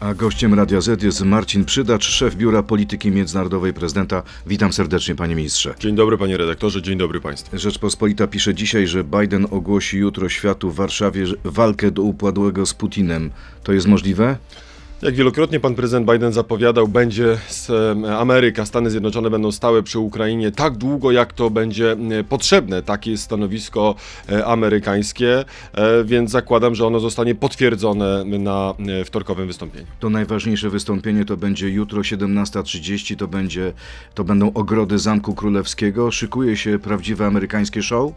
A gościem Radia Z jest Marcin Przydacz, szef Biura Polityki Międzynarodowej Prezydenta. Witam serdecznie, panie ministrze. Dzień dobry, panie redaktorze, dzień dobry państwu. Rzeczpospolita pisze dzisiaj, że Biden ogłosi jutro światu w Warszawie walkę do upadłego z Putinem. To jest możliwe? Jak wielokrotnie pan prezydent Biden zapowiadał, będzie Ameryka, Stany Zjednoczone będą stałe przy Ukrainie tak długo, jak to będzie potrzebne. Takie jest stanowisko e, amerykańskie, e, więc zakładam, że ono zostanie potwierdzone na e, wtorkowym wystąpieniu. To najważniejsze wystąpienie to będzie jutro 17.30, to, będzie, to będą ogrody Zamku Królewskiego. Szykuje się prawdziwe amerykańskie show?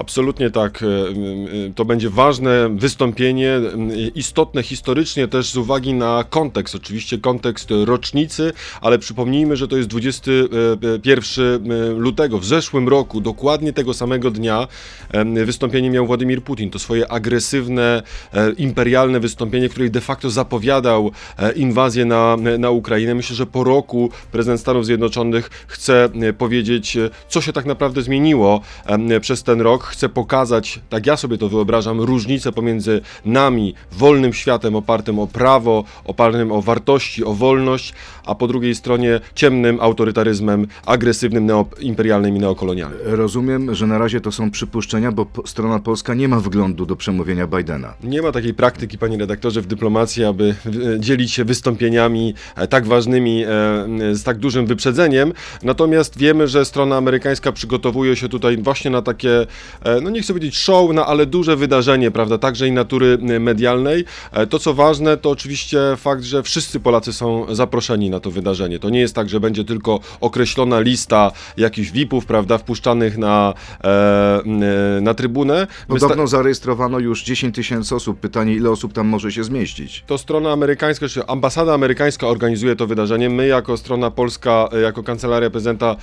Absolutnie tak. E, to będzie ważne wystąpienie, istotne historycznie też z uwagi na kontekst. Oczywiście kontekst rocznicy, ale przypomnijmy, że to jest 21 e, lutego. W zeszłym roku, dokładnie tego samego dnia, wystąpienie miał Władimir Putin. To swoje agresywne, e, imperialne wystąpienie, w której de facto zapowiadał inwazję na, na Ukrainę. Myślę, że po roku prezydent Stanów Zjednoczonych chce powiedzieć, co się tak naprawdę zmieniło przez ten rok chcę pokazać, tak ja sobie to wyobrażam, różnicę pomiędzy nami, wolnym światem opartym o prawo, opartym o wartości, o wolność, a po drugiej stronie ciemnym autorytaryzmem, agresywnym, imperialnym i neokolonialnym. Rozumiem, że na razie to są przypuszczenia, bo strona polska nie ma wglądu do przemówienia Bidena. Nie ma takiej praktyki, panie redaktorze, w dyplomacji, aby e, dzielić się wystąpieniami e, tak ważnymi, e, z tak dużym wyprzedzeniem. Natomiast wiemy, że strona amerykańska przygotowuje się tutaj właśnie na takie no nie chcę powiedzieć show, no ale duże wydarzenie, prawda, także i natury medialnej. E, to co ważne, to oczywiście fakt, że wszyscy Polacy są zaproszeni na to wydarzenie. To nie jest tak, że będzie tylko określona lista jakichś VIP-ów, prawda, wpuszczanych na, e, na trybunę. Podobno zarejestrowano już 10 tysięcy osób. Pytanie, ile osób tam może się zmieścić? To strona amerykańska, czy ambasada amerykańska organizuje to wydarzenie. My jako strona polska, jako kancelaria prezydenta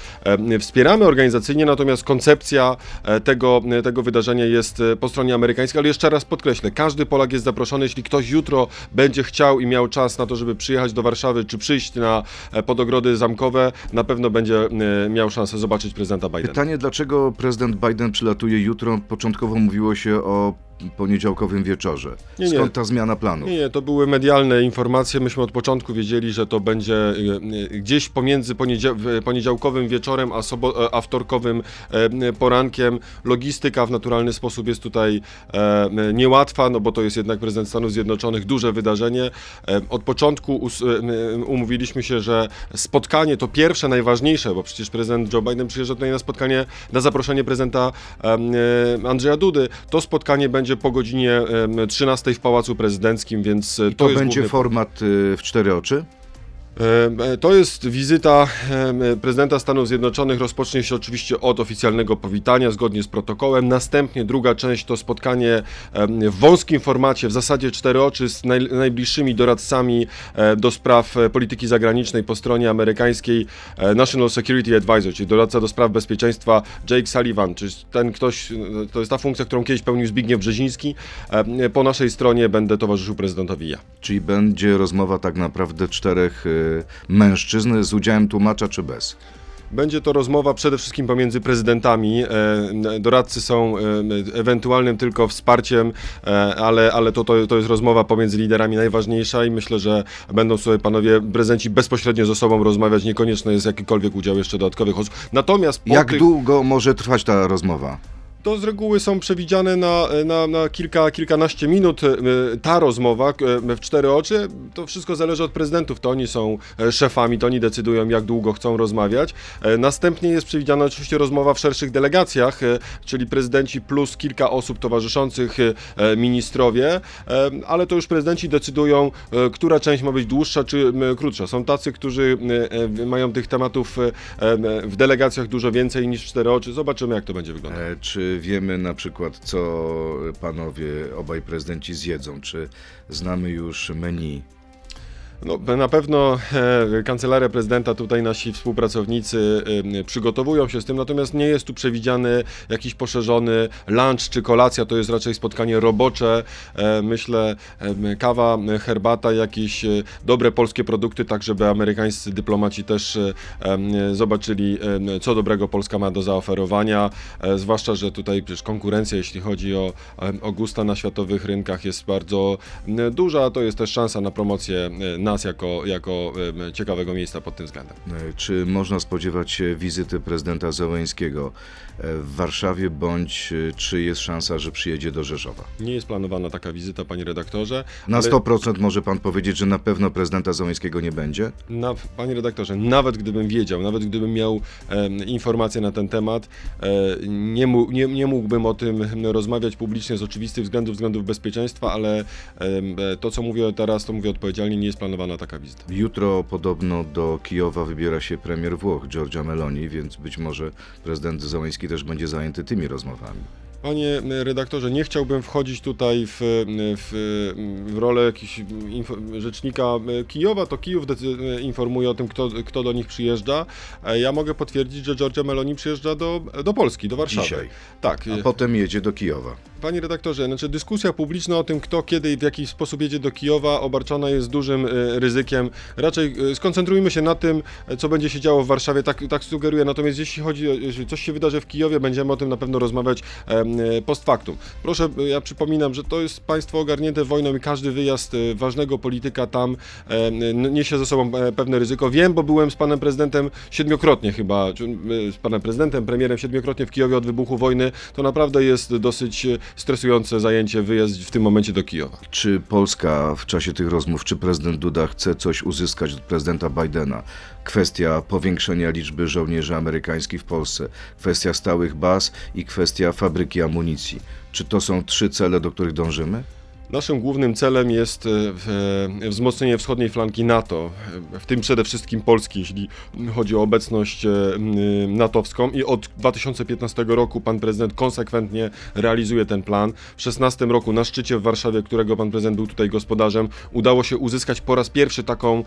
wspieramy organizacyjnie, natomiast koncepcja tego tego wydarzenia jest e, po stronie amerykańskiej, ale jeszcze raz podkreślę, każdy Polak jest zaproszony, jeśli ktoś jutro będzie chciał i miał czas na to, żeby przyjechać do Warszawy, czy przyjść na e, podogrody zamkowe, na pewno będzie e, miał szansę zobaczyć prezydenta Bidena. Pytanie, dlaczego prezydent Biden przylatuje jutro? Początkowo mówiło się o poniedziałkowym wieczorze. Nie, Skąd ta zmiana planu? Nie, nie, to były medialne informacje. Myśmy od początku wiedzieli, że to będzie e, e, gdzieś pomiędzy poniedziałkowym wieczorem a, sobo- a wtorkowym e, porankiem. Logistyka w naturalny sposób jest tutaj niełatwa, no bo to jest jednak prezydent Stanów Zjednoczonych, duże wydarzenie. Od początku umówiliśmy się, że spotkanie to pierwsze, najważniejsze, bo przecież prezydent Joe Biden przyjeżdża tutaj na spotkanie, na zaproszenie prezydenta Andrzeja Dudy. To spotkanie będzie będzie po godzinie 13 w Pałacu Prezydenckim, więc e, I to, to będzie główny... format e, w cztery oczy? E, to jest wizyta prezydenta Stanów Zjednoczonych. Rozpocznie się oczywiście od oficjalnego powitania zgodnie z protokołem. Następnie druga część to spotkanie w wąskim formacie, w zasadzie cztery oczy z naj, najbliższymi doradcami e, do spraw e, polityki zagranicznej po stronie amerykańskiej National Security Advisor, czyli doradca do spraw bezpieczeństwa Jake Sullivan, czyli ten ktoś, to jest ta funkcja, którą kiedyś pełnił Zbigniew Brzeziński. Po naszej stronie będę towarzyszył prezydentowi ja. Czyli będzie rozmowa tak naprawdę czterech mężczyzn z udziałem tłumacza czy bez? Będzie to rozmowa przede wszystkim pomiędzy prezydentami. E, doradcy są e, ewentualnym tylko wsparciem, e, ale, ale to, to, to jest rozmowa pomiędzy liderami najważniejsza i myślę, że będą sobie panowie prezydenci bezpośrednio ze sobą rozmawiać. Niekonieczny jest jakikolwiek udział jeszcze dodatkowych osób. Natomiast Jak tych... długo może trwać ta rozmowa? To z reguły są przewidziane na, na, na kilka, kilkanaście minut. E, ta rozmowa e, w cztery oczy, to wszystko zależy od prezydentów. To oni są e, szefami, to oni decydują, jak długo chcą rozmawiać. Następnie jest przewidziana oczywiście rozmowa w szerszych delegacjach, czyli prezydenci plus kilka osób towarzyszących ministrowie, ale to już prezydenci decydują, która część ma być dłuższa czy krótsza. Są tacy, którzy mają tych tematów w delegacjach dużo więcej niż cztery oczy. Zobaczymy, jak to będzie wyglądać. Czy wiemy na przykład, co panowie, obaj prezydenci zjedzą? Czy znamy już menu No, na pewno e, kancelaria prezydenta, tutaj nasi współpracownicy e, przygotowują się z tym, natomiast nie jest tu przewidziany jakiś poszerzony lunch czy kolacja, to jest raczej spotkanie robocze. E, myślę, kawa, herbata, jakieś dobre polskie produkty, tak żeby amerykańscy dyplomaci też zobaczyli, co dobrego Polska ma do zaoferowania. Zwłaszcza, że tutaj przecież konkurencja, jeśli chodzi o, o gusta na światowych rynkach, jest bardzo duża, to jest też szansa na promocję e, nas jako, jako ciekawego miejsca pod tym względem. E, Czy można spodziewać się wizyty prezydenta Zełęńskiego w Warszawie, bądź e, czy jest szansa, że przyjedzie do Rzeszowa? Nie jest planowana taka wizyta, panie redaktorze. Na ale 100% może pan powiedzieć, że na pewno prezydenta Zełęńskiego nie będzie? Na, panie redaktorze, nawet gdybym wiedział, nawet gdybym miał em, informacje na ten temat, e, nie, mu, nie, nie mógłbym o tym rozmawiać publicznie z oczywistych względów, względów bezpieczeństwa, ale e, to, co mówię teraz, to mówię odpowiedzialnie, nie jest planowana taka wizyta. Jutro podobno do Kijowa wybiera się premier Włoch, Giorgia Meloni, więc być może prezydent Zełęński też będzie zajęty tymi rozmowami. Panie redaktorze, nie chciałbym wchodzić tutaj w, w, w rolę jakiegoś info- rzecznika Kijowa. To Kijów informuje o tym, kto, kto do nich przyjeżdża. E, Ja mogę potwierdzić, że Giorgia Meloni przyjeżdża do, do Polski, do Warszawy. Dzisiaj. Tak. A potem jedzie do Kijowa. Panie redaktorze, znaczy dyskusja publiczna o tym, kto kiedy i w jaki sposób jedzie do Kijowa, obarczona jest dużym e, ryzykiem. Raczej e, skoncentrujmy się na tym, co będzie się działo w Warszawie, tak, tak sugeruję. Natomiast jeśli chodzi jeśli coś się wydarzy w Kijowie, będziemy o tym na pewno rozmawiać post factum. Proszę, e, ja przypominam, że to jest państwo ogarnięte wojną i każdy wyjazd e, ważnego polityka tam e, niesie ze sobą e, pewne ryzyko. Wiem, bo byłem z panem prezydentem siedmiokrotnie chyba, e, z panem prezydentem, premierem siedmiokrotnie w Kijowie od wybuchu wojny. To naprawdę jest dosyć e, stresujące zajęcie, wyjazd w tym momencie do Kijowa. Czy Polska w czasie tych rozmów, czy prezydent Duda chce coś uzyskać od prezydenta Bidena? Kwestia powiększenia liczby żołnierzy amerykańskich w Polsce, kwestia stałych baz i kwestia fabryki amunicji. Czy to są trzy cele, do których dążymy? Naszym głównym celem jest e, e, wzmocnienie wschodniej flanki NATO, w tym przede wszystkim Polski, jeśli chodzi o obecność e, natowską i od 2015 roku pan prezydent konsekwentnie realizuje ten plan. W 2016 roku na szczycie w Warszawie, którego pan prezydent był tutaj gospodarzem, udało się uzyskać po raz pierwszy taką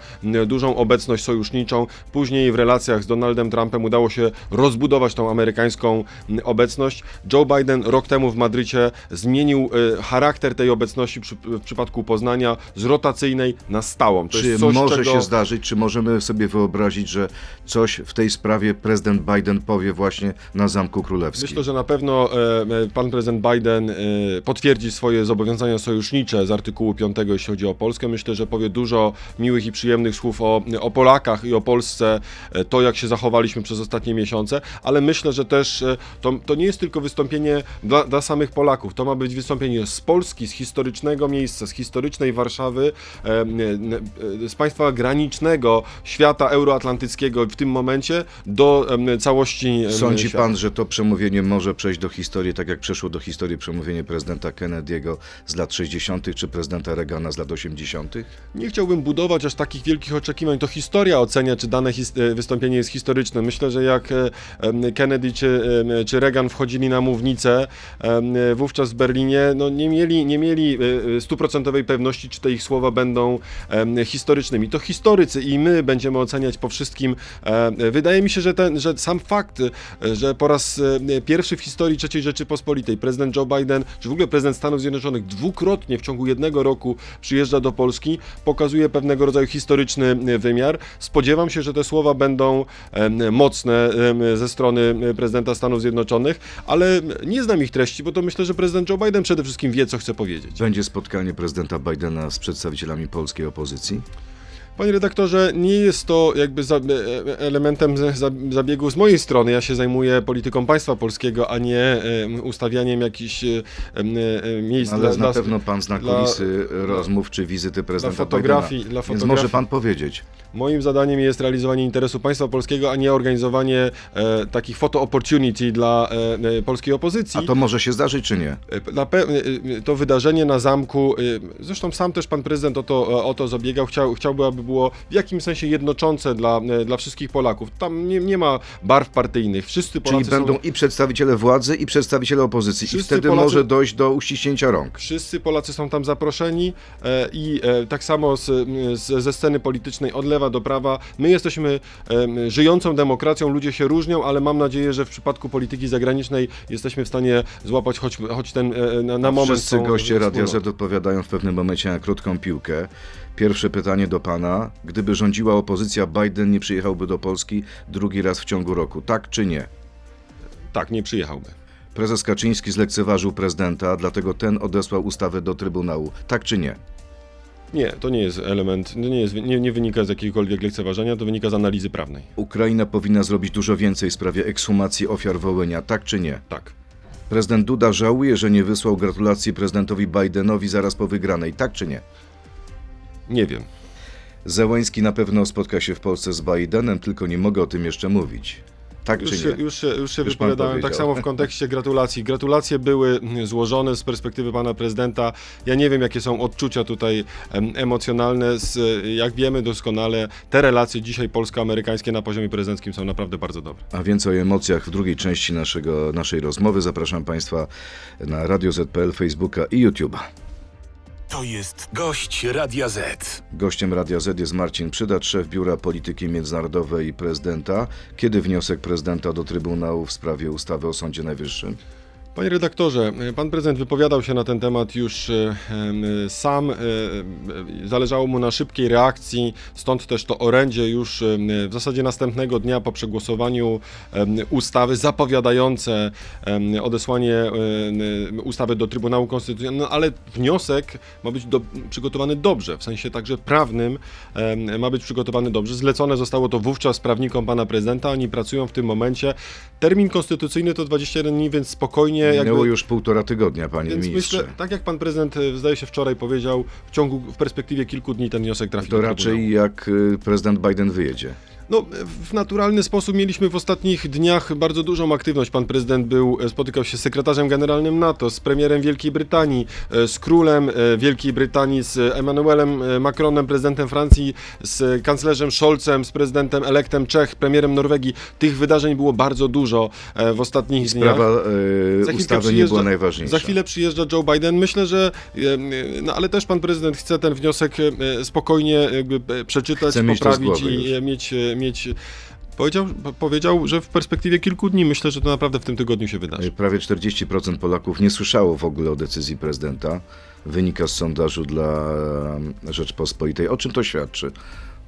dużą obecność sojuszniczą. Później w relacjach z Donaldem Trumpem udało się rozbudować tą amerykańską obecność. Joe Biden rok temu w Madrycie zmienił charakter tej obecności przy, w przypadku Poznania z rotacyjnej na stałą. To Czy coś, może czego... się zdarzyć, czy możemy sobie wyobrazić, że coś w tej sprawie prezydent Biden powie właśnie na Zamku Królewskim? Myślę, że na pewno e, e, pan prezydent Biden e, potwierdzi swoje zobowiązania sojusznicze z artykułu 5, jeśli chodzi o Polskę. Myślę, że powie dużo miłych i przyjemnych słów o, o Polakach i o Polsce, e, to jak się zachowaliśmy przez ostatnie miesiące, ale myślę, że też e, to, to nie jest tylko wystąpienie dla, dla samych Polaków. To ma być wystąpienie z Polski, z historycznego miejsca, z historycznej Warszawy, e, e, z państwa granicznego świata euroatlantyckiego w tym momencie do całości Sądzi świata. pan, że to przemówienie może przejść do historii, tak jak przeszło do historii przemówienie prezydenta Kennedy'ego z lat 60., czy prezydenta Reagana z lat 80.? Nie chciałbym budować aż takich wielkich oczekiwań. To historia ocenia, czy dane e, wystąpienie jest historyczne. Myślę, że jak Kennedy czy, czy Reagan wchodzili na mównicę wówczas w Berlinie, no nie mieli, nie mieli stuprocentowej pewności, czy te ich słowa będą historycznymi. To historycy i my będziemy oceniać po wszystkim. E, Wydaje mi się, że, ten, że sam fakt, e, że po raz e, pierwszy w historii III Rzeczypospolitej prezydent Joe Biden, czy w ogóle prezydent Stanów Zjednoczonych dwukrotnie w ciągu jednego roku przyjeżdża do Polski, pokazuje pewnego rodzaju historyczny wymiar. Spodziewam się, że te słowa będą mocne ze strony prezydenta Stanów Zjednoczonych, ale nie znam ich treści, bo to myślę, że prezydent Joe Biden przede wszystkim wie, co chce powiedzieć. Będzie spotkanie prezydenta Bidena z przedstawicielami polskiej opozycji? Panie redaktorze, nie jest to jakby za, e, elementem za, za, zabiegu z mojej strony. Ja się zajmuję polityką państwa polskiego, a nie e, ustawianiem jakichś e, e, miejsc Ale dla, na dla, pewno pan zna dla- kulisy rozmów czy wizyty prezydenta fotografii- Bidena. dla Więc fotografii. może pan powiedzieć. Moim zadaniem jest realizowanie interesu państwa polskiego, a nie organizowanie e, takich photo opportunity dla e, e, polskiej opozycji. A to może się zdarzyć, czy nie? E, e, to wydarzenie na zamku, e, zresztą sam też pan prezydent o to, o to zabiegał, chciał, chciałby, aby było w jakimś sensie jednoczące dla, e, dla wszystkich Polaków. Tam nie, nie ma barw partyjnych. Wszyscy Polacy Czyli będą są... i przedstawiciele władzy, i przedstawiciele opozycji. I Wszyscy wtedy Polacy- może dojść do uściśnięcia rąk. Wszyscy Polacy są tam zaproszeni e, i e, tak samo z, z, ze sceny politycznej od lewa do prawa. My jesteśmy e, żyjącą demokracją, ludzie się różnią, ale mam nadzieję, że w przypadku polityki zagranicznej jesteśmy w stanie złapać choć, choć ten e, na, na moment. Wszyscy goście Radia. Z odpowiadają w pewnym momencie na krótką piłkę. Pierwsze pytanie do pana. Gdyby rządziła opozycja, Biden nie przyjechałby do Polski drugi raz w ciągu roku, tak czy nie? Tak, nie przyjechałby. Prezes Kaczyński zlekceważył prezydenta, dlatego ten odesłał ustawę do Trybunału, tak czy nie? Nie, to nie jest element, nie, jest, nie, nie wynika z jakiegokolwiek lekceważenia, to wynika z analizy prawnej. Ukraina powinna zrobić dużo więcej w sprawie ekshumacji ofiar Wołynia, tak czy nie? Tak. Prezydent Duda żałuje, że nie wysłał gratulacji prezydentowi Bidenowi zaraz po wygranej, tak czy nie? Nie wiem. Zełęński na pewno spotka się w Polsce z Bidenem, tylko nie mogę o tym jeszcze mówić. Tak Już czy się, nie? już się, już się Już wypowiadałem tak samo w kontekście gratulacji. Gratulacje były mm, złożone z perspektywy pana prezydenta. Ja nie wiem, jakie są odczucia tutaj em, emocjonalne. Z, jak wiemy doskonale, te relacje dzisiaj polsko-amerykańskie na poziomie prezydenckim są naprawdę bardzo dobre. A więcej o emocjach w drugiej części naszego, naszej rozmowy zapraszam Państwa na Radio ZPL, Facebooka i YouTube'a. To jest gość Radia Z. Gościem Radia Z jest Marcin Przydacz, szef Biura Polityki Międzynarodowej Prezydenta. Kiedy wniosek prezydenta do Trybunału w sprawie ustawy o Sądzie Najwyższym? Panie redaktorze, pan prezydent wypowiadał się na ten temat już e, em, sam. e, e, Zależało mu na szybkiej reakcji, stąd też to orędzie już w zasadzie następnego dnia po przegłosowaniu ustawy zapowiadające odesłanie ustawy do Trybunału Konstytucyjnego, no ale wniosek ma być do, przygotowany dobrze, w sensie także prawnym ma być przygotowany dobrze. Zlecone zostało to wówczas prawnikom pana prezydenta, oni pracują w tym momencie. Termin konstytucyjny to 21 dni, więc spokojnie jakby... Minęło już półtora tygodnia, panie Więc ministrze. myślę, tak jak pan prezydent e, zdaje się wczoraj powiedział, w ciągu, w perspektywie kilku dni ten wniosek trafi To do raczej Trybunału. jak y, prezydent Biden wyjedzie. No, w naturalny sposób mieliśmy w ostatnich dniach bardzo dużą aktywność. Pan prezydent był, e, spotykał się z sekretarzem generalnym NATO, z premierem Wielkiej Brytanii, e, z królem e, Wielkiej Brytanii, z Emmanuelem Macronem, prezydentem Francji, z kanclerzem Scholzem, z prezydentem elektem Czech, premierem Norwegii. Tych wydarzeń było bardzo dużo w ostatnich dniach. Sprawa y, chwilkę ustawy nie była najważniejsza. Za chwilę przyjeżdża Joe Biden. Myślę, że. No ale też pan prezydent chce ten wniosek spokojnie jakby przeczytać, poprawić i już. mieć. E, mieć Powiedział, po- powiedział, że w perspektywie kilku dni myślę, że to naprawdę w tym tygodniu się wydarzy. Prawie 40% Polaków nie słyszało w ogóle o decyzji prezydenta. Wynika z sondażu dla e, Rzeczpospolitej. O czym to świadczy?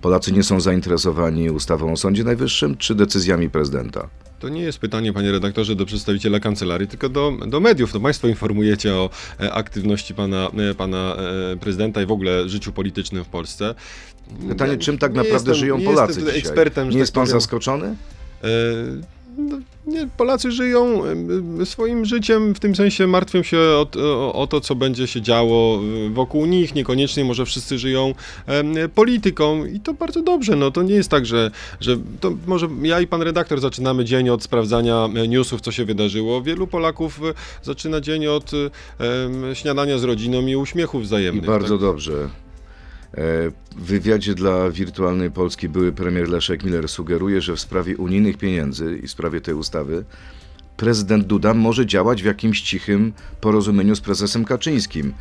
Polacy nie są zainteresowani ustawą o Sądzie Najwyższym czy decyzjami prezydenta? To nie jest pytanie, panie redaktorze, do przedstawiciela kancelarii, tylko do, do mediów. To państwo informujecie o e, aktywności pana, e, pana e, prezydenta i w ogóle życiu politycznym w Polsce. Pytanie, czym tak naprawdę jestem- żyją nie Polacy jestem dzisiaj? ekspertem, nie jest tak pan powiem. zaskoczony? E, no, nie, Polacy żyją e, swoim życiem, w tym sensie martwią się o, o, o to, co będzie się działo e, wokół nich. Niekoniecznie może wszyscy żyją em, polityką i to bardzo dobrze. No, to nie jest tak, że, że to może ja i pan redaktor zaczynamy dzień od sprawdzania e, newsów, co się wydarzyło. Wielu Polaków e, zaczyna dzień od e, śniadania z rodziną i uśmiechów I wzajemnych. bardzo tak? dobrze. E, W wywiadzie dla Wirtualnej Polski były premier Leszek Miller sugeruje, że w sprawie unijnych pieniędzy i w sprawie tej ustawy prezydent Duda może działać w jakimś cichym porozumieniu z prezesem Kaczyńskim.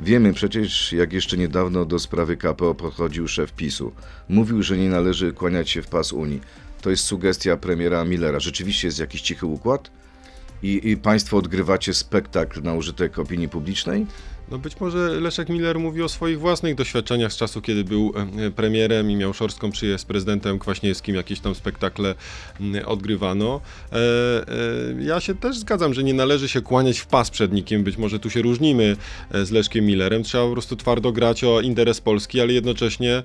Wiemy przecież, jak jeszcze niedawno do sprawy KPO podchodził szef PiSu. Mówił, że nie należy kłaniać się w pas Unii. To jest sugestia premiera Millera. Rzeczywiście jest jakiś cichy układ? I, I państwo odgrywacie spektakl na użytek opinii publicznej? No być może Leszek Miller mówi o swoich własnych doświadczeniach z czasu, kiedy był e, premierem i miał szorstką przyjaźń z prezydentem Kwaśniewskim, jakieś tam spektakle odgrywano. E, e, ja się też zgadzam, że nie należy się kłaniać w pas przed nikim, być może tu się różnimy z Leszkiem Millerem, trzeba po prostu twardo grać o interes Polski, ale jednocześnie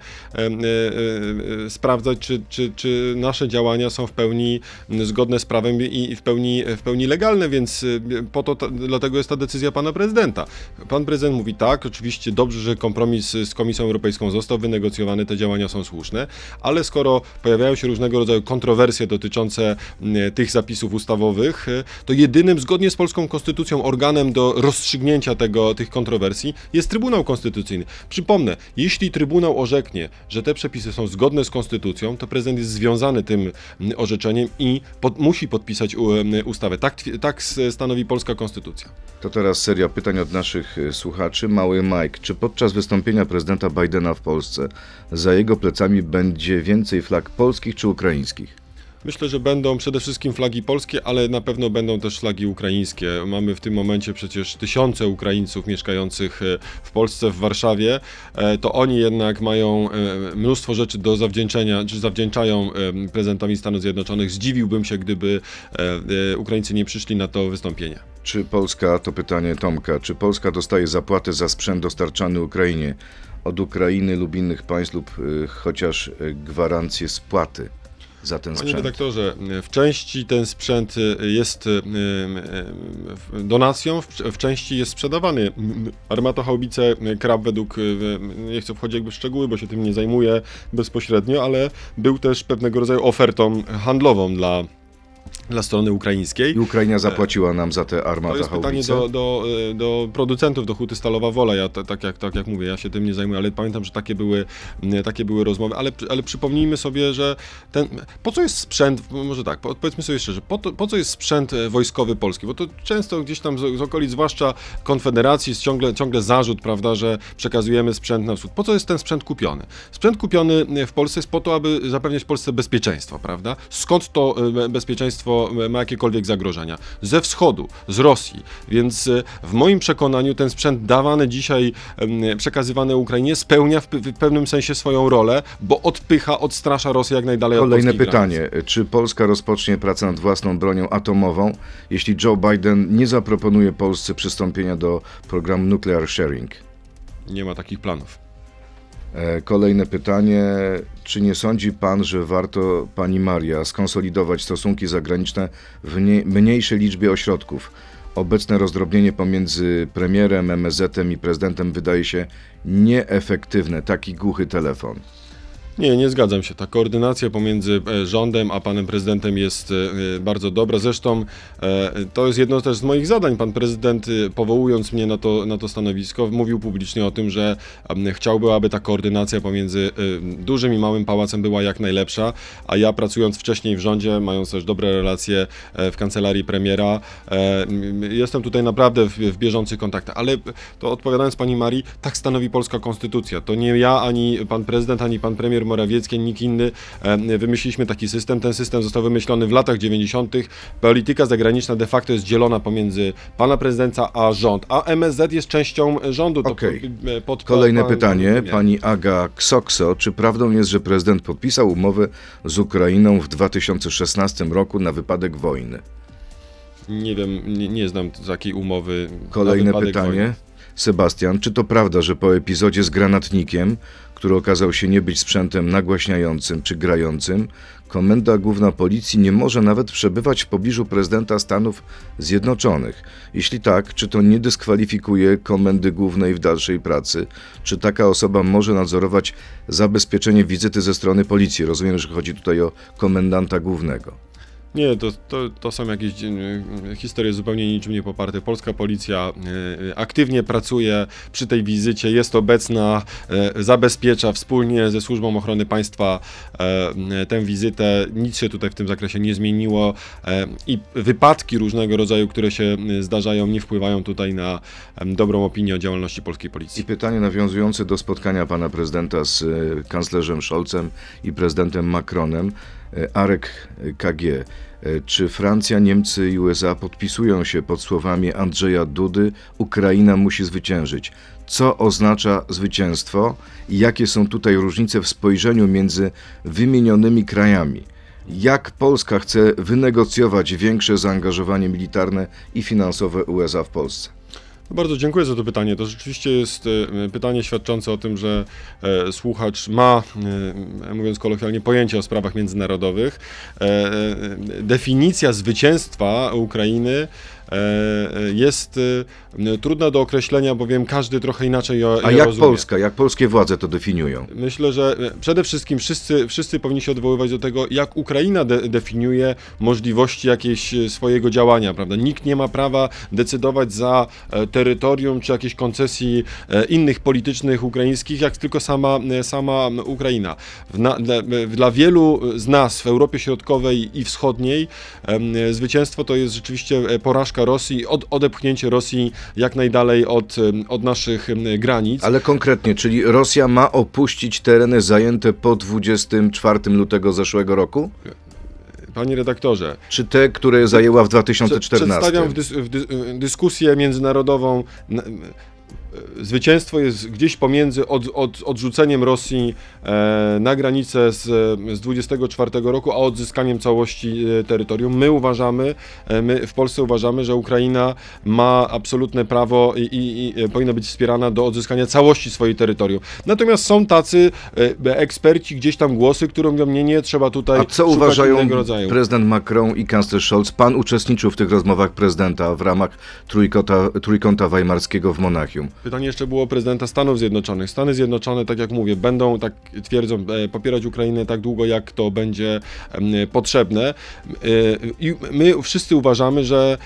sprawdzać, czy, czy, czy nasze działania są w pełni zgodne z prawem i w pełni, w pełni legalne, więc po to, dlatego jest ta decyzja pana prezydenta. Pan prezydent prezydent mówi tak, oczywiście dobrze, że kompromis z Komisją Europejską został wynegocjowany, te działania są słuszne, ale skoro pojawiają się różnego rodzaju kontrowersje dotyczące m, tych zapisów ustawowych, e, to jedynym, zgodnie z polską konstytucją, organem do rozstrzygnięcia tego, tych kontrowersji jest Trybunał Konstytucyjny. Przypomnę, jeśli Trybunał orzeknie, że te przepisy są zgodne z konstytucją, to prezydent jest związany tym m, orzeczeniem i pod, musi podpisać u, m, ustawę. Tak, tak stanowi polska konstytucja. To teraz seria pytań od naszych y, słuchaczy. Mały Mike, czy podczas wystąpienia prezydenta Bidena w Polsce za jego plecami będzie więcej flag polskich czy ukraińskich? Myślę, że będą przede wszystkim flagi polskie, ale na pewno będą też flagi ukraińskie. Mamy w tym momencie przecież tysiące Ukraińców mieszkających e, w Polsce, w Warszawie. E, To oni jednak mają e, mnóstwo rzeczy do zawdzięczenia, czy zawdzięczają prezydentowi Stanów Zjednoczonych. Zdziwiłbym się, gdyby Ukraińcy nie przyszli na to wystąpienie. Czy Polska, to pytanie Tomka, czy Polska dostaje zapłatę za sprzęt dostarczany Ukrainie od Ukrainy lub innych państw lub chociaż gwarancję spłaty za ten Panie sprzęt? redaktorze, w części ten sprzęt e, jest e, e, donacją, w- części jest sprzedawany. Armatochaubice Krab według, nie chcę wchodzić jakby w szczegóły, bo się tym nie zajmuję bezpośrednio, ale był też pewnego rodzaju ofertą handlową dla, dla strony ukraińskiej. I Ukraina zapłaciła nam za te To armata jest pytanie do, do, e, do producentów, do Huty Stalowa Wola. Ja to, tak, jak, tak jak mówię, ja się tym nie zajmuję, ale pamiętam, że takie były, takie były rozmowy. Ale, ale przypomnijmy sobie, że ten, po co jest sprzęt, może tak, po- powiedzmy sobie szczerze, po, to, po co jest sprzęt e, wojskowy polski? Bo to często gdzieś tam z, z okolic, zwłaszcza Konfederacji, jest ciągle, ciągle zarzut, prawda, że przekazujemy sprzęt na wschód. Po co jest ten sprzęt kupiony? Sprzęt kupiony w Polsce jest po to, aby zapewniać Polsce bezpieczeństwo, prawda? Skąd to e, bezpieczeństwo ma jakiekolwiek zagrożenia? Ze wschodu, z Rosji. Więc e, w moim przekonaniu ten sprzęt dawany dzisiaj, przekazywany Ukrainie spełnia w, w pewnym sensie swoją rolę, bo odpycha, odstrasza Rosję jak najdalej Kolejne od polskich granic. pytanie. Czy Polska rozpocznie pracę nad własną bronią atomową, jeśli Joe Biden nie zaproponuje Polsce przystąpienia do programu Nuclear Sharing? Nie ma takich planów. E, Kolejne pytanie. Czy nie sądzi pan, że warto, pani Maria, skonsolidować stosunki zagraniczne w nie, mniejszej liczbie ośrodków? Obecne rozdrobnienie pomiędzy premierem, MSZ-em i prezydentem wydaje się nieefektywne. Taki głuchy telefon. Nie, nie zgadzam się. Ta koordynacja pomiędzy e, rządem a panem prezydentem jest e, bardzo dobra. Zresztą e, to jest jedno też z moich zadań. Pan prezydent, e, powołując mnie na to, na to stanowisko, mówił publicznie o tym, że chciałby, aby ta koordynacja pomiędzy e, dużym i małym pałacem była jak najlepsza, a ja pracując wcześniej w rządzie, mając też dobre relacje w kancelarii premiera, jestem tutaj naprawdę w, w bieżących kontaktach. Ale to odpowiadając pani Marii, tak stanowi polska konstytucja. To nie ja, ani pan prezydent, ani pan premier Morawiecki, ani nikt inny e, wymyśliliśmy taki system. Ten system został wymyślony w latach 90. Polityka zagraniczna de facto jest dzielona pomiędzy pana prezydenta a rząd, a MSZ jest częścią rządu. To Okej. po- pod, Kolejne pan- pytanie. premier. Pani Aga Ksokso. Czy prawdą jest, że prezydent podpisał umowę z Ukrainą w 2016 roku na wypadek wojny? Nie wiem, nie, nie znam takiej umowy. Kolejne pytanie. wojny. Sebastian, czy to prawda, że po epizodzie z granatnikiem, który okazał się nie być sprzętem nagłaśniającym czy grającym, Komenda Główna Policji nie może nawet przebywać w pobliżu prezydenta Stanów Zjednoczonych? Jeśli tak, czy to nie dyskwalifikuje Komendy Głównej w dalszej pracy? Czy taka osoba może nadzorować zabezpieczenie wizyty ze strony policji? Rozumiem, że chodzi tutaj o komendanta głównego. Nie, to, to, to są jakieś e, historie zupełnie niczym nie poparte. Polska policja e, aktywnie pracuje przy tej wizycie, jest obecna, e, zabezpiecza wspólnie ze Służbą Ochrony Państwa e, tę wizytę. Nic się tutaj w tym zakresie nie zmieniło e, i wypadki różnego rodzaju, które się e, zdarzają, nie wpływają tutaj na dobrą opinię o działalności polskiej I policji. pytanie nawiązujące do spotkania pana prezydenta z e, kanclerzem Scholzem i prezydentem Macronem. E, Arek e, KG. E, Czy Francja, Niemcy i USA podpisują się pod słowami Andrzeja Dudy Ukraina musi zwyciężyć? Co oznacza zwycięstwo i jakie są tutaj różnice w spojrzeniu między wymienionymi krajami? Jak Polska chce wynegocjować większe zaangażowanie militarne i finansowe USA w Polsce? Bardzo dziękuję za to pytanie. To rzeczywiście jest e, pytanie świadczące o tym, że e, słuchacz ma, e, mówiąc kolokwialnie, pojęcie o sprawach międzynarodowych. Definicja zwycięstwa Ukrainy jest e, trudna do określenia, bowiem każdy trochę inaczej ją, A jak rozumie. Polska, jak polskie władze to definiują? Myślę, że e, przede wszystkim wszyscy, wszyscy powinni się odwoływać do tego, jak Ukraina de definiuje możliwości jakiegoś e, swojego działania, prawda? Nikt nie ma prawa decydować za e, terytorium czy jakieś koncesji e, innych politycznych ukraińskich, jak tylko sama, e, sama Ukraina. Na, dla, e, dla wielu z nas w Europie Środkowej i Wschodniej e, zwycięstwo to jest rzeczywiście e, porażka Rosji, od, odepchnięcie Rosji jak najdalej od, od naszych granic. Ale konkretnie, czyli Rosja ma opuścić tereny zajęte po 24 lutego zeszłego roku? Panie redaktorze, Czy te, które zajęła w Prze- 2014? Przedstawiam w, dys, w dy, dyskusję międzynarodową. Zwycięstwo jest gdzieś pomiędzy od, od, odrzuceniem Rosji e, na granicę z, z 24 roku, a odzyskaniem całości e, terytorium. My uważamy, e, my w Polsce uważamy, że Ukraina ma absolutne prawo i, i, i powinna być wspierana do odzyskania całości swojej terytorium. Natomiast są tacy eksperci, gdzieś tam głosy, które mówią, nie, nie, trzeba tutaj A co uważają prezydent Macron i kanclerz Scholz? Pan uczestniczył w tych rozmowach prezydenta w ramach trójkąta, trójkąta weimarskiego w Monachium. Pytanie jeszcze było o prezydenta Stanów Zjednoczonych. Stany Zjednoczone, tak jak mówię, będą, tak twierdzą, e, popierać Ukrainę tak długo, jak to będzie potrzebne. E, I my wszyscy uważamy, że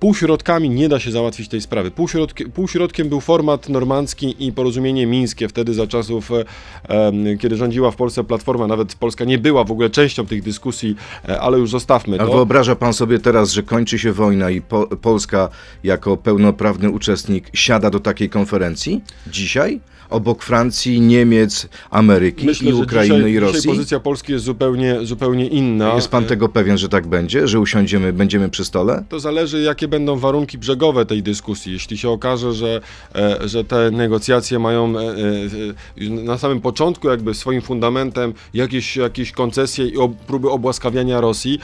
półśrodkami nie da się załatwić tej sprawy. Półśrodki, półśrodkiem był format normandzki i porozumienie mińskie wtedy za czasów, e, em, kiedy rządziła w Polsce Platforma. Nawet Polska nie była w ogóle częścią tych dyskusji, e, ale już zostawmy A to. wyobraża pan sobie teraz, że kończy się wojna i po, Polska jako pełnoprawny uczestnik siada do takiej konferencji? Dzisiaj? Obok Francji, Niemiec, Ameryki i Ukrainy dzisiaj, i Rosji? Dzisiaj pozycja Polski jest zupełnie, zupełnie inna. Jest pan E, tego pewien, że tak będzie? Że usiądziemy, będziemy przy stole? To zależy, jakie będą warunki brzegowe tej dyskusji. Jeśli się okaże, że, e, że te negocjacje mają e, e, na samym początku jakby swoim fundamentem jakieś, jakieś koncesje i próby obłaskawiania Rosji,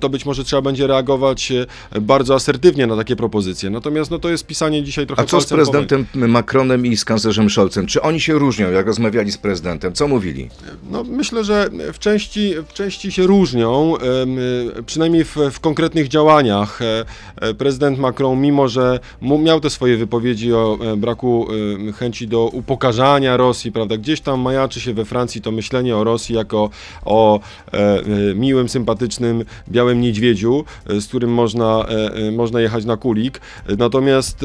to być może trzeba będzie reagować bardzo asertywnie na takie propozycje. Natomiast no, to jest pisanie dzisiaj trochę A co z prezydentem Macronem i z kanclerzem Scholzem? Czy oni się różnią, jak rozmawiali z prezydentem? Co mówili? No, myślę, że w części, w części się różnią, przynajmniej w, w konkretnych działaniach. E, e, Prezydent Macron, mimo że miał te swoje wypowiedzi o e, braku chęci do upokarzania Rosji, prawda, gdzieś tam majaczy się we Francji to myślenie o Rosji jako o miłym, sympatycznym, białym niedźwiedziu, z którym można, można jechać na kulik. Natomiast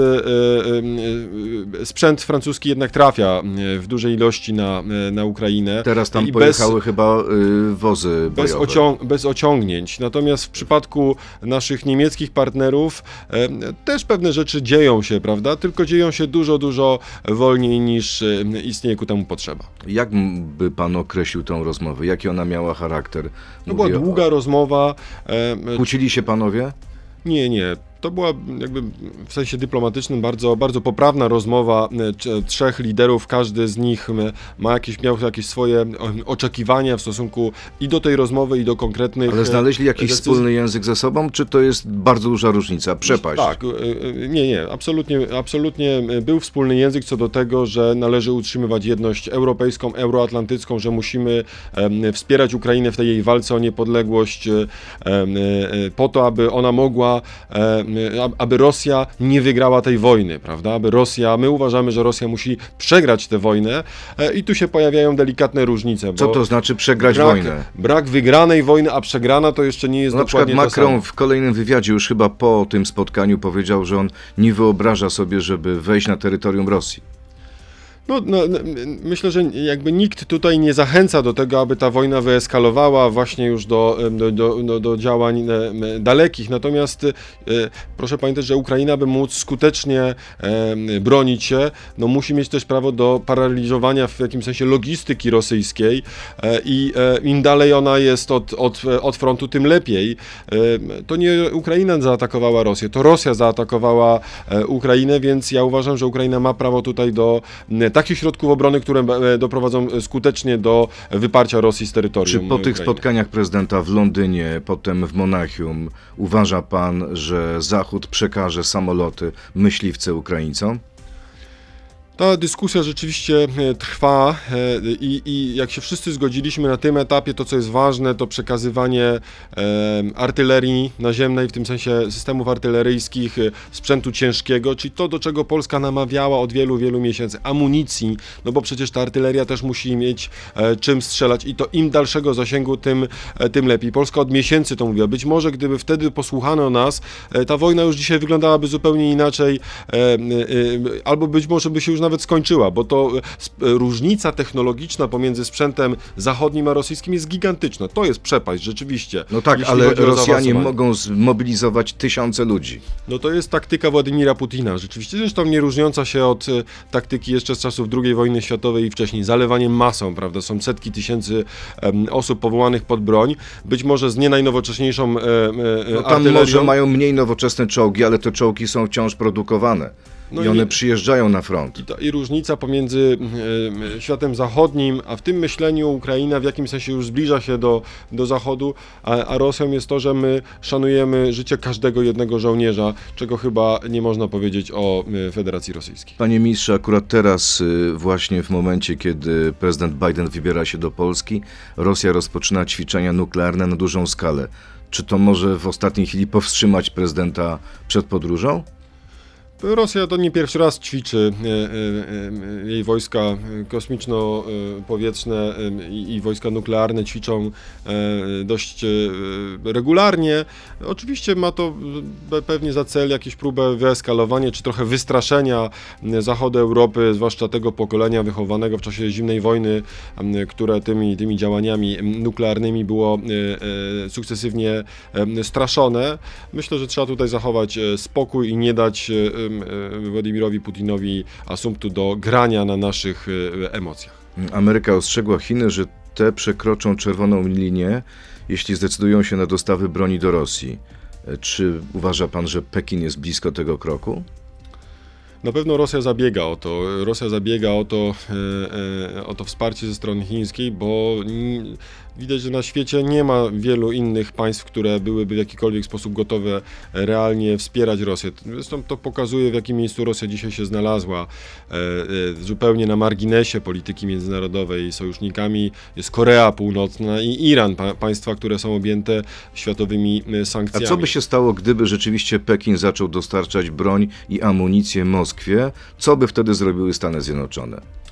sprzęt francuski jednak trafia w dużej ilości na, na Ukrainę. Teraz tam I pojechały chyba y, wozy bez, ocią- bez ociągnięć. Natomiast w przypadku naszych niemieckich partnerów e, też pewne rzeczy dzieją się, prawda? Tylko dzieją się dużo, dużo wolniej niż e, istnieje ku temu potrzeba. Jak by pan określił tą rozmowę? Jaki ona miała charakter? To była Mówię o- długa rozmowa. E, Kłócili się panowie? Nie, nie. To była jakby w sensie dyplomatycznym bardzo, bardzo poprawna rozmowa e, c- trzech liderów. Każdy z nich m, ma jakieś, miał jakieś swoje oczekiwania w stosunku i do tej rozmowy, i do konkretnych. Ale e, znaleźli jakiś decyzji. wspólny język ze sobą, czy to jest bardzo duża różnica, przepaść? Tak, e, e, nie, nie, absolutnie, absolutnie był wspólny język co do tego, że należy utrzymywać jedność europejską, euroatlantycką, że musimy wspierać Ukrainę w tej jej walce o niepodległość e, e, po to, aby ona mogła, aby Rosja nie wygrała tej wojny, prawda? Aby Rosja, my uważamy, że Rosja musi przegrać tę wojnę e, i tu się pojawiają delikatne różnice. Co to znaczy przegrać brak, wojnę? Brak wygranej wojny, a przegrana to jeszcze nie jest No, na przykład dokładnie to samo. Macron w kolejnym wywiadzie już chyba po tym spotkaniu powiedział, że on nie wyobraża sobie, żeby wejść na terytorium Rosji. No, no, no, myślę, że jakby nikt tutaj nie zachęca do tego, aby ta wojna wyeskalowała właśnie już do, do, do, do, do działań dalekich. Natomiast e, proszę pamiętać, że Ukraina, by móc skutecznie bronić się, no musi mieć też prawo do paraliżowania w jakimś sensie logistyki rosyjskiej e, i e, im dalej ona jest od, od, od frontu, tym lepiej. To nie Ukraina zaatakowała Rosję, to Rosja zaatakowała e, Ukrainę, więc ja uważam, że Ukraina ma prawo tutaj do takich środków obrony, które e, doprowadzą skutecznie do wyparcia Rosji z terytorium. Czy po tych Ukrainy. spotkaniach prezydenta w Londynie, potem w Monachium, uważa pan, że Zachód przekaże samoloty myśliwce Ukraińcom? Ta dyskusja rzeczywiście e, trwa e, i, i jak się wszyscy zgodziliśmy na tym etapie, to co jest ważne, to przekazywanie e, artylerii naziemnej, w tym sensie systemów artyleryjskich, sprzętu ciężkiego, czyli to, do czego Polska namawiała od wielu, wielu miesięcy, amunicji, no bo przecież ta artyleria też musi mieć czym strzelać i to im dalszego zasięgu, tym, tym lepiej. Polska od miesięcy to mówiła. Być może gdyby wtedy posłuchano nas, ta wojna już dzisiaj wyglądałaby zupełnie inaczej, albo być może by się już nawet skończyła, bo to e, e, różnica technologiczna pomiędzy sprzętem zachodnim a rosyjskim jest gigantyczna. To jest przepaść, rzeczywiście. No tak, ale Rosjanie mogą zmobilizować tysiące ludzi. No to jest taktyka Władimira Putina, rzeczywiście. Zresztą nie różniąca się od e, taktyki jeszcze z czasów II wojny światowej i wcześniej. Zalewanie masą, prawda? Są setki tysięcy osób powołanych pod broń, być może z nie najnowocześniejszą e, e, No tam może mają mniej nowoczesne czołgi, ale te czołgi są wciąż produkowane. No I one i- przyjeżdżają na front. I, ta, I różnica pomiędzy e, światem zachodnim, a w tym myśleniu Ukraina w jakimś sensie już zbliża się do, do Zachodu, a, a Rosją jest to, że my szanujemy życie każdego jednego żołnierza, czego chyba nie można powiedzieć o Federacji Rosyjskiej. Panie ministrze, akurat teraz, y, właśnie w momencie, kiedy prezydent Biden wybiera się do Polski, Rosja rozpoczyna ćwiczenia nuklearne na dużą skalę. Czy to może w ostatniej chwili powstrzymać prezydenta przed podróżą? Rosja to nie pierwszy raz ćwiczy e, e, e, jej wojska kosmiczno-powietrzne i, wojska nuklearne ćwiczą dość regularnie. Oczywiście ma to pewnie za cel jakieś próbę wyeskalowania czy trochę wystraszenia zachodu Europy, zwłaszcza tego pokolenia wychowanego w czasie zimnej wojny, które tymi, tymi działaniami nuklearnymi było sukcesywnie straszone. Myślę, że trzeba tutaj zachować spokój i nie dać Władimirowi Putinowi asumptu do grania na naszych e, emocjach. Ameryka ostrzegła Chiny, że te przekroczą czerwoną linię, jeśli zdecydują się na dostawy broni do Rosji. E, Czy uważa pan, że Pekin jest blisko tego kroku? Na pewno Rosja zabiega o to. Rosja zabiega o to, e, e, o to wsparcie ze strony chińskiej, bo widać, że na świecie nie ma wielu innych państw, które byłyby w jakikolwiek sposób gotowe realnie wspierać Rosję. Zresztą to pokazuje, w jakim miejscu Rosja dzisiaj się znalazła. E, e, zupełnie na marginesie polityki międzynarodowej sojusznikami jest Korea Północna i Iran, pa, państwa, które są objęte światowymi e, A sankcjami. co by się stało, gdyby rzeczywiście Pekin zaczął dostarczać broń i amunicję Moskwie? Co by wtedy zrobiły Stany Zjednoczone?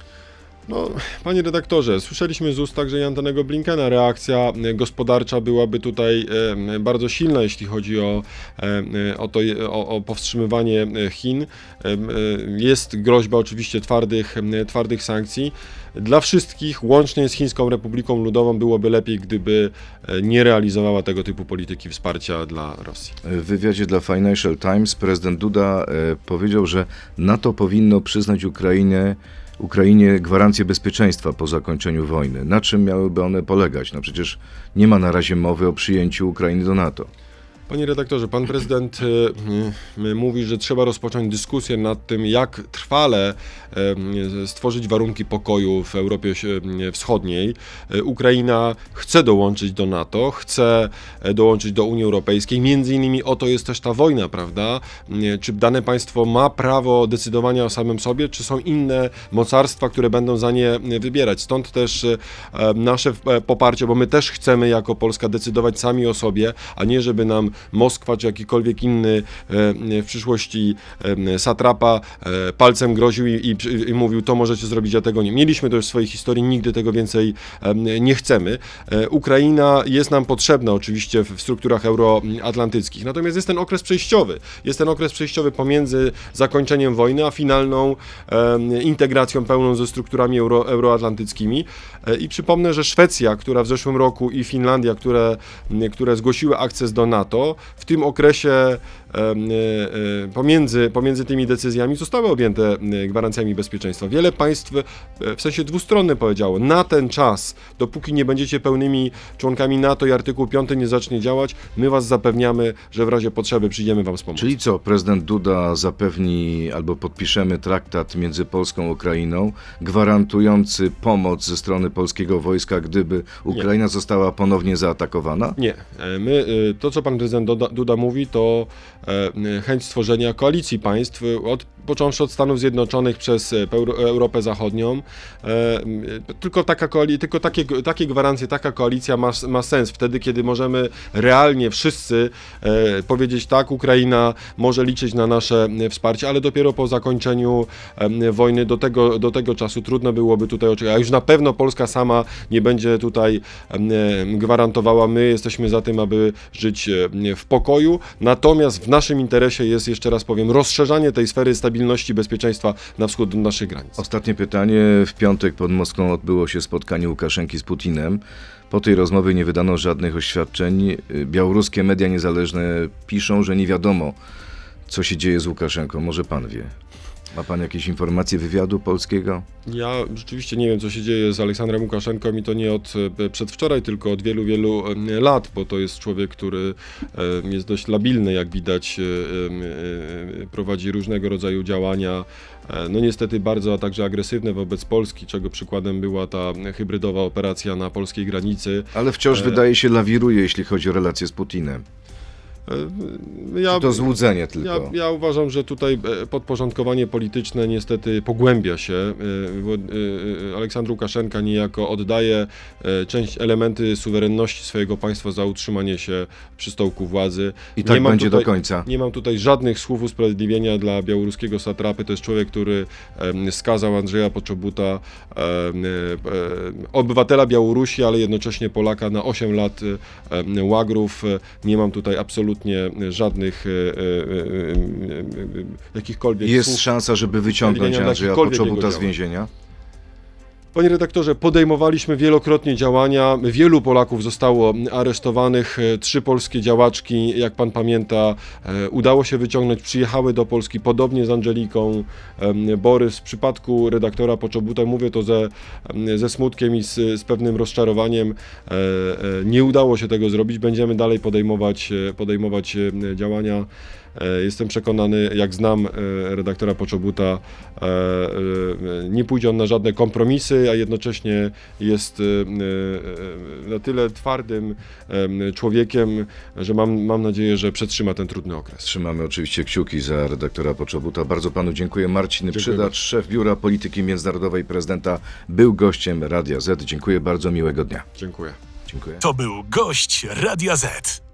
No, panie redaktorze, słyszeliśmy z ust także i Antonego Blinkena, reakcja e, gospodarcza byłaby tutaj e, bardzo silna, jeśli chodzi o, e, o, to, o, o powstrzymywanie Chin. Jest groźba oczywiście twardych, twardych sankcji. Dla wszystkich, łącznie z Chińską Republiką Ludową, byłoby lepiej, gdyby nie realizowała tego typu polityki wsparcia dla Rosji. W wywiadzie dla Financial Times prezydent Duda powiedział, że NATO powinno przyznać Ukrainie, Ukrainie gwarancję bezpieczeństwa po zakończeniu wojny. Na czym miałyby one polegać? No przecież nie ma na razie mowy o przyjęciu Ukrainy do NATO. Panie redaktorze, pan prezydent y, mówi, że trzeba rozpocząć dyskusję nad tym, jak trwale y, stworzyć warunki pokoju w Europie Wschodniej. Y, Ukraina chce dołączyć do NATO, chce e, dołączyć do Unii Europejskiej. Między innymi o to jest też ta wojna, prawda? Czy dane państwo ma prawo decydowania o samym sobie, czy są inne mocarstwa, które będą za nie wybierać? Stąd też e, nasze e, poparcie, bo my też chcemy jako Polska decydować sami o sobie, a nie żeby nam Moskwa czy jakikolwiek inny e, w przyszłości e, satrapa e, palcem groził i, i, i mówił, to możecie zrobić, a tego nie. Mieliśmy to już w swojej historii, nigdy tego więcej nie chcemy. Ukraina jest nam potrzebna oczywiście w strukturach euroatlantyckich, natomiast jest ten okres przejściowy. Jest ten okres przejściowy pomiędzy zakończeniem wojny, a finalną integracją pełną ze strukturami euro, euroatlantyckimi. I przypomnę, że Szwecja, która w zeszłym roku i Finlandia, które, które zgłosiły akces do NATO, w tym okresie em, e, e, pomiędzy, pomiędzy tymi decyzjami zostały objęte e, gwarancjami bezpieczeństwa. Wiele państw e, w sensie dwustronnym powiedziało, na ten czas, dopóki nie będziecie pełnymi członkami NATO i artykuł 5 nie zacznie działać, my was zapewniamy, że w razie potrzeby przyjdziemy wam z pomocą. Czyli co, prezydent Duda zapewni albo podpiszemy traktat między Polską a Ukrainą, gwarantujący pomoc ze strony polskiego wojska, gdyby Ukraina została ponownie zaatakowana? Nie, e, my, e, to co pan prezydent Duda, mówi, to e, chęć stworzenia koalicji państw, e, od, począwszy od Stanów Zjednoczonych przez e, Euro, Europę Zachodnią. E, tylko taka koali, tylko takie, takie gwarancje, taka koalicja ma, ma sens wtedy, kiedy możemy realnie wszyscy e, powiedzieć tak, Ukraina może liczyć na nasze e, wsparcie, ale dopiero po zakończeniu wojny do tego, do tego czasu trudno byłoby tutaj oczekiwać. A już na pewno Polska sama nie będzie tutaj gwarantowała. My jesteśmy za tym, aby żyć w pokoju. Natomiast w naszym interesie jest, jeszcze raz powiem, rozszerzanie tej sfery stabilności i bezpieczeństwa na wschód od naszych granic. Ostatnie pytanie. W piątek pod Moskwą odbyło się spotkanie Łukaszenki z Putinem. Po tej rozmowie nie wydano żadnych oświadczeń. Białoruskie media niezależne piszą, że nie wiadomo, co się dzieje z Łukaszenką. Może pan wie. Ma pan jakieś informacje wywiadu polskiego? Ja rzeczywiście nie wiem, co się dzieje z Aleksandrem Łukaszenką i to nie od e, przedwczoraj, tylko od wielu, wielu em, lat, bo to jest człowiek, który em, jest dość labilny, jak widać, e, e, prowadzi różnego rodzaju działania, e, no niestety bardzo, a także agresywne wobec Polski, czego przykładem była ta hybrydowa operacja na polskiej granicy. Ale wciąż E. wydaje się lawiruje, jeśli chodzi o relacje z Putinem. Ja, to złudzenie Ja, tylko? ja uważam, że tutaj e, podporządkowanie polityczne niestety pogłębia się. E, e, Aleksandr Łukaszenka niejako oddaje część elementy suwerenności swojego państwa za utrzymanie się przy stołku władzy. I tak będzie tutaj- do końca. Nie mam tutaj żadnych słów usprawiedliwienia dla białoruskiego satrapy. To jest człowiek, który skazał Andrzeja Poczobuta, obywatela Białorusi, ale jednocześnie Polaka na 8 lat łagrów. Nie mam tutaj absolutnie żadnych e, e, e, e, e, jakichkolwiek Jest szansa, żeby wyciągnąć Andrzeja Poczobuta z więzienia? Panie redaktorze, podejmowaliśmy wielokrotnie działania. Wielu Polaków zostało aresztowanych. Trzy polskie działaczki, jak pan pamięta, e, udało się wyciągnąć, przyjechały do Polski, podobnie z Angeliką Borys. W przypadku redaktora Poczobuta, mówię to ze, ze smutkiem i z, z pewnym rozczarowaniem, e, e, nie udało się tego zrobić. Będziemy dalej podejmować, podejmować działania. E, Jestem przekonany, jak znam e, redaktora Poczobuta, e, nie pójdzie on na żadne kompromisy, a jednocześnie jest na tyle twardym em, człowiekiem, że mam, mam nadzieję, że przetrzyma ten trudny okres. Trzymamy oczywiście kciuki za redaktora Poczobuta. Bardzo panu dziękuję. Marcin Dziękuję Przydacz, bardzo. szef Biura Polityki Międzynarodowej prezydenta, był gościem Radia Z. Dziękuję bardzo, miłego dnia. Dziękuję. Dziękuję. To był gość Radia Z.